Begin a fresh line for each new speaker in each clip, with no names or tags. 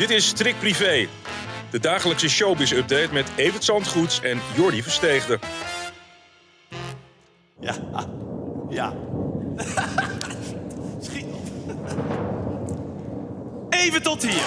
Dit is Trick Privé, de dagelijkse showbiz-update met Evert Zandgoeds en Jordi Versteegde.
Ja, ja. Schiet op. Even tot hier.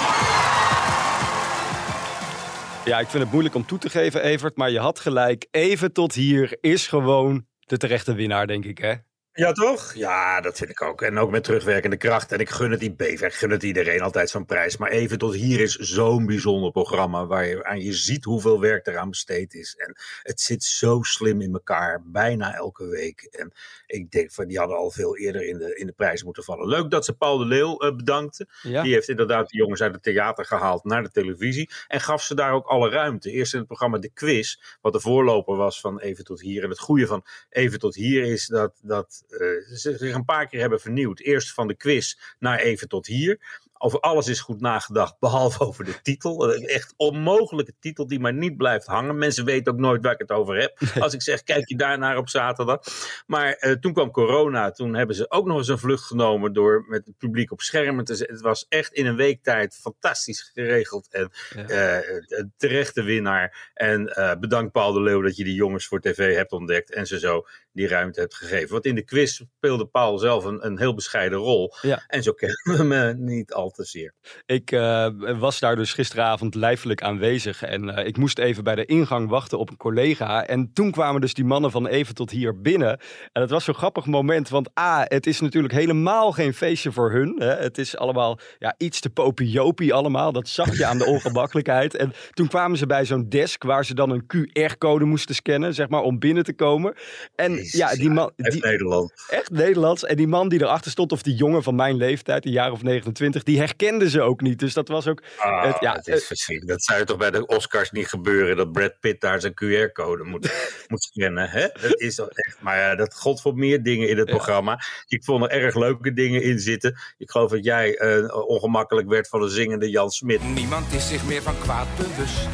Ja, ik vind het moeilijk om toe te geven, Evert, maar je had gelijk. Even tot hier is gewoon de terechte winnaar, denk ik, hè?
Ja, toch? Ja, dat vind ik ook. En ook met terugwerkende kracht. En ik gun het die Bever, ik gun het iedereen altijd zo'n prijs. Maar even tot hier is zo'n bijzonder programma waar je aan je ziet hoeveel werk eraan besteed is. En het zit zo slim in elkaar, bijna elke week. En ik denk van, die hadden al veel eerder in de, in de prijs moeten vallen. Leuk dat ze Paul de Leeuw uh, bedankte.
Ja.
Die heeft inderdaad de jongens uit het theater gehaald naar de televisie. En gaf ze daar ook alle ruimte. Eerst in het programma De Quiz, wat de voorloper was van Even tot hier. En het goede van Even tot hier is dat, dat uh, ze zich een paar keer hebben vernieuwd. Eerst van de quiz naar Even tot hier. Over alles is goed nagedacht, behalve over de titel. Een echt onmogelijke titel die maar niet blijft hangen. Mensen weten ook nooit waar ik het over heb. Als ik zeg, kijk je daarnaar op zaterdag. Maar uh, toen kwam corona. Toen hebben ze ook nog eens een vlucht genomen door met het publiek op schermen te zetten. Het was echt in een week tijd fantastisch geregeld. En ja. uh, terechte winnaar. En bedankt Paul de Leeuw dat je die jongens voor tv hebt ontdekt. En ze zo die ruimte hebt gegeven. Want in de quiz speelde Paul zelf een, een heel bescheiden rol.
Ja.
En zo kennen we me niet al te zeer.
Ik uh, was daar dus gisteravond lijfelijk aanwezig. En uh, ik moest even bij de ingang wachten op een collega. En toen kwamen dus die mannen van even tot hier binnen. En het was zo'n grappig moment. Want A, het is natuurlijk helemaal geen feestje voor hun. Hè. Het is allemaal ja, iets te popiopie allemaal. Dat zag je aan de ongemakkelijkheid. En toen kwamen ze bij zo'n desk waar ze dan een QR-code moesten scannen. Zeg maar, om binnen te komen. En
Jezus,
ja, die man...
Echt
Die,
Nederland.
Echt Nederlands. En die man die erachter stond, of die jongen van mijn leeftijd, een jaar of 29, die herkende ze ook niet. Dus dat was ook.
Ah,
het, ja,
het is verschrikkelijk. Dat zou toch bij de Oscars niet gebeuren, dat Brad Pitt daar zijn QR-code moet, moet scannen. Hè? Dat is toch echt. Maar ja, dat god voor meer dingen in het
Ja.
programma. Ik vond er erg leuke dingen in zitten. Ik geloof dat jij eh, ongemakkelijk werd van een zingende Jan Smit.
Niemand is zich meer van kwaad bewust.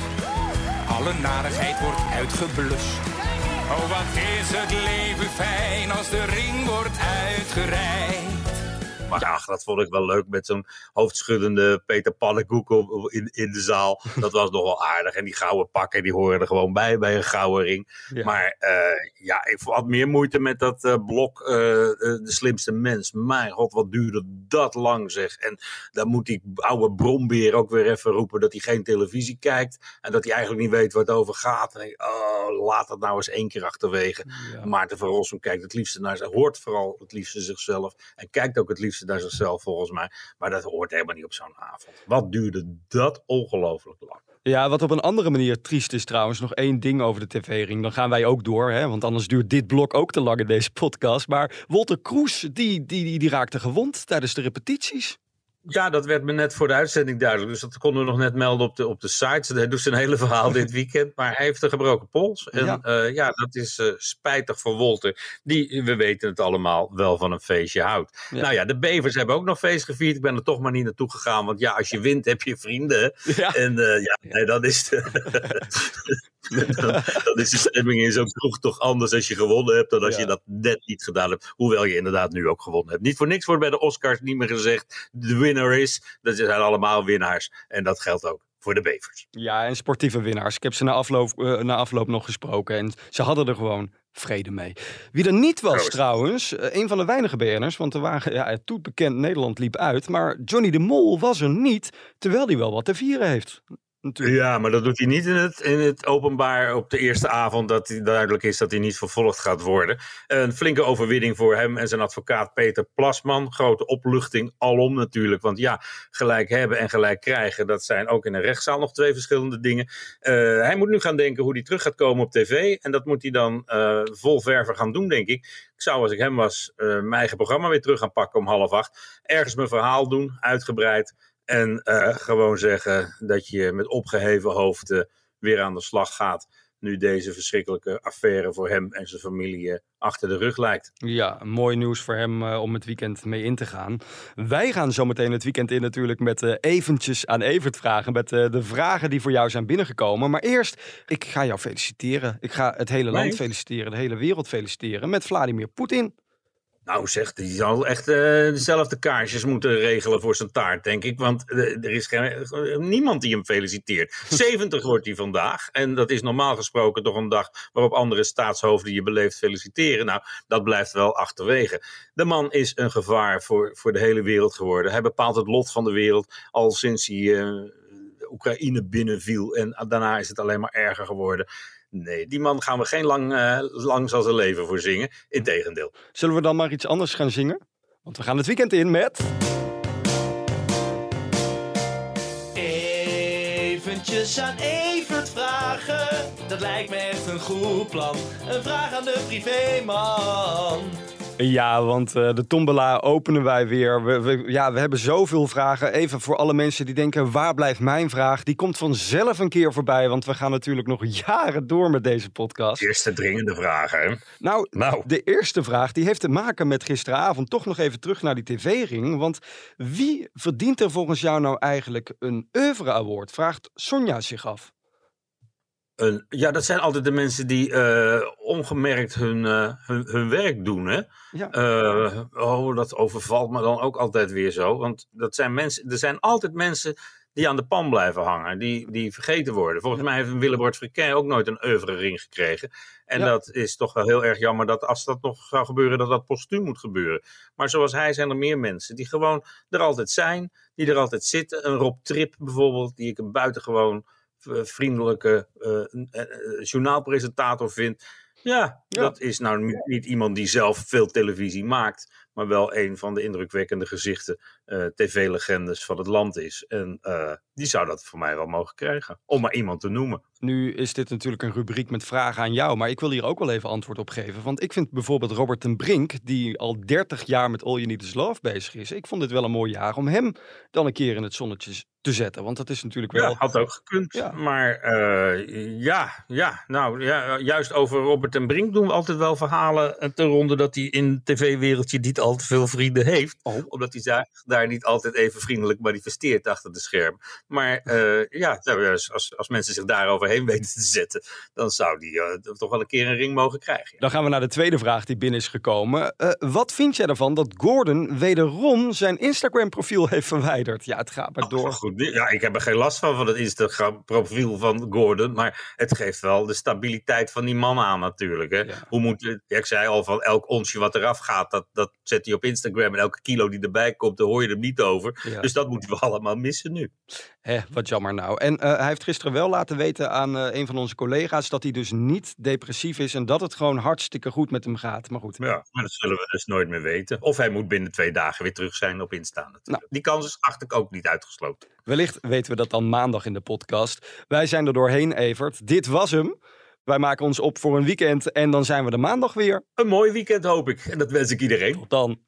Alle narigheid wordt uitgeblust. Oh, wat is het leven fijn als de ring wordt uitgereikt.
Maar ach, dat vond ik wel leuk met zo'n hoofdschuddende Peter Pannenkoek in, in de zaal. Dat was nog wel aardig. En die gouden pakken, die horen er gewoon bij, bij een gouden ring.
Ja.
Maar eh, ja, ik had meer moeite met dat eh, blok eh, De Slimste Mens. Mijn god, wat duurde dat lang zeg. En dan moet die oude brombeer ook weer even roepen dat hij geen televisie kijkt. En dat hij eigenlijk niet weet waar het over gaat. En ik, oh, laat dat nou eens één keer achterwege.
Ja.
Maarten van Rossum kijkt het liefste naar zijn, hoort vooral het liefste zichzelf. En kijkt ook het liefste naar zichzelf volgens mij. Maar dat hoort helemaal niet op zo'n avond. Wat duurde dat ongelooflijk lang.
Ja, wat op een andere manier triest is trouwens, nog één ding over de tv-ring. Dan gaan wij ook door, hè? want anders duurt dit blok ook te lang in deze podcast. Maar Walter Kroes, die, die, die, die raakte gewond tijdens de repetities.
Ja, dat werd me net voor de uitzending duidelijk. Dus dat konden we nog net melden op de, op de site. Hij doet zijn hele verhaal dit weekend. Maar hij heeft een gebroken pols. En
Ja.
ja, ja dat is eh, spijtig voor Wolter. Die, we weten het allemaal, wel van een feestje houdt.
Ja.
Nou ja, de Bevers hebben ook nog feest gevierd. Ik ben er toch maar niet naartoe gegaan. Want ja, als je wint heb je vrienden.
Ja.
En eh, ja, nee, dan is de, dan, dan is de stemming in zo'n kroeg toch anders als je gewonnen hebt dan als
Ja.
je dat net niet gedaan hebt. Hoewel je inderdaad nu ook gewonnen hebt. Niet voor niks wordt bij de Oscars niet meer gezegd de winner is. Dat zijn allemaal winnaars. En dat geldt ook voor de Bevers.
Ja, en sportieve winnaars. Ik heb ze na afloop, eh, na afloop nog gesproken en ze hadden er gewoon vrede mee. Wie er niet was trouwens, eh, een van de weinige BN'ers, want er waren, ja, het toetbekend Nederland liep uit, maar Johnny de Mol was er niet, terwijl hij wel wat te vieren heeft.
Ja, maar dat doet hij niet in het, in het openbaar op de eerste avond dat hij duidelijk is dat hij niet vervolgd gaat worden. Een flinke overwinning voor hem en zijn advocaat Peter Plasman. Grote opluchting alom natuurlijk. Want ja, gelijk hebben en gelijk krijgen, dat zijn ook in een rechtszaal nog twee verschillende dingen. Eh, hij moet nu gaan denken hoe hij terug gaat komen op tv. En dat moet hij dan eh, vol verven gaan doen, denk ik. Ik zou, als ik hem was, eh, mijn eigen programma weer terug gaan pakken om half acht. Ergens mijn verhaal doen, uitgebreid. En eh, gewoon zeggen dat je met opgeheven hoofd weer aan de slag gaat. Nu deze verschrikkelijke affaire voor hem en zijn familie eh, achter de rug lijkt.
Ja, mooi nieuws voor hem eh, om het weekend mee in te gaan. Wij gaan zometeen het weekend in natuurlijk met eh, eventjes aan Evert vragen. Met eh, de vragen die voor jou zijn binnengekomen. Maar eerst, ik ga jou feliciteren. Ik ga het hele land
Nee.
feliciteren, de hele wereld feliciteren met Vladimir Poetin.
Nou zeg, die zal echt eh, dezelfde kaarsjes moeten regelen voor zijn taart, denk ik. Want eh, er is geen, eh, niemand die hem feliciteert. 70 wordt hij vandaag. En dat is normaal gesproken toch een dag waarop andere staatshoofden je beleefd feliciteren. Nou, dat blijft wel achterwege. De man is een gevaar voor, voor de hele wereld geworden. Hij bepaalt het lot van de wereld al sinds hij Oekraïne binnenviel. En daarna is het alleen maar erger geworden. Nee, die man gaan we geen lang, eh, lang zal zijn leven voor zingen. Integendeel.
Zullen we dan maar iets anders gaan zingen? Want we gaan het weekend in met...
Eventjes aan Evert vragen. Dat lijkt me echt een goed plan. Een vraag aan de privéman.
Ja, want eh, de tombola openen wij weer. We, we- ja, we hebben zoveel vragen. Even voor alle mensen die denken, waar blijft mijn vraag? Die komt vanzelf een keer voorbij, want we gaan natuurlijk nog jaren door met deze podcast.
Eerste dringende vragen, hè?
Nou,
Nou.
de eerste vraag die heeft te maken met gisteravond. Toch nog even terug naar die tv-ring. Want wie verdient er volgens jou nou eigenlijk een oeuvre award? Vraagt Sonja zich af.
Een, ja, dat zijn altijd de mensen die eh, ongemerkt hun, eh, hun, hun werk doen, hè?
Ja.
Eh, oh, dat overvalt me dan ook altijd weer zo. Want dat zijn mensen, er zijn altijd mensen die aan de pan blijven hangen, die, die vergeten worden. Volgens mij heeft een Willebord Friquin ook nooit een oeuvre-ring gekregen. En
Ja.
dat is toch wel heel erg jammer dat als dat nog zou gebeuren, dat dat postuum moet gebeuren. Maar zoals hij zijn er meer mensen die gewoon er altijd zijn, die er altijd zitten. Een Rob Trip bijvoorbeeld, die ik een buitengewoon vriendelijke eh, eh, eh, journaalpresentator vind. Ja,
Ja.
dat is nou niet- iemand die zelf veel televisie maakt, maar wel een van de indrukwekkende gezichten, eh, tv-legendes van het land is. En eh, die zou dat voor mij wel mogen krijgen, om maar iemand te noemen.
Nu is dit natuurlijk een rubriek met vragen aan jou, maar ik wil hier ook wel even antwoord op geven. Want ik vind bijvoorbeeld Robert ten Brink, die al 30 jaar met All You Need Is Love bezig is. Ik vond dit wel een mooi jaar om hem dan een keer in het zonnetje te zetten. Want dat is natuurlijk wel...
Ja, had ook gekund.
Ja.
Maar eh, ja, ja, nou ja, juist over Robert en Brink doen we altijd wel verhalen eh, te ronde dat hij in het tv-wereldje niet al te veel vrienden heeft.
Oh.
Omdat hij daar, daar niet altijd even vriendelijk manifesteert achter de scherm. Maar eh, ja, nou, ja, als, als mensen zich daaroverheen weten te zetten, dan zou die eh, toch wel een keer een ring mogen krijgen. ja.
Dan gaan we naar de tweede vraag die binnen is gekomen. Eh, wat vind jij ervan dat Gordon wederom zijn Instagram-profiel heeft verwijderd? Ja, het gaat maar door.
Goed, ja, ik heb er geen last van, van het Instagram-profiel van Gordon. Maar het geeft wel de stabiliteit van die man aan natuurlijk. Hè.
Ja.
Hoe moet, ja, ik zei al, van elk onsje wat eraf gaat, dat, dat zet hij op Instagram. En elke kilo die erbij komt, daar hoor je hem niet over. Dus dat moeten we allemaal missen nu.
Hè, wat jammer nou. En eh, hij heeft gisteren wel laten weten aan eh, een van onze collega's dat hij dus niet depressief is en dat het gewoon hartstikke goed met hem gaat. Maar goed,
Ja, maar dat zullen we dus nooit meer weten. Of hij moet binnen twee dagen weer terug zijn op Insta natuurlijk.
Nou.
Die kans is achter ik ook niet uitgesloten.
wellicht weten we dat dan maandag in de podcast. Wij zijn er doorheen, Evert. Dit was hem. Wij maken ons op voor een weekend en dan zijn we de maandag weer.
Een mooi weekend hoop ik. En dat wens ik iedereen.
Tot dan.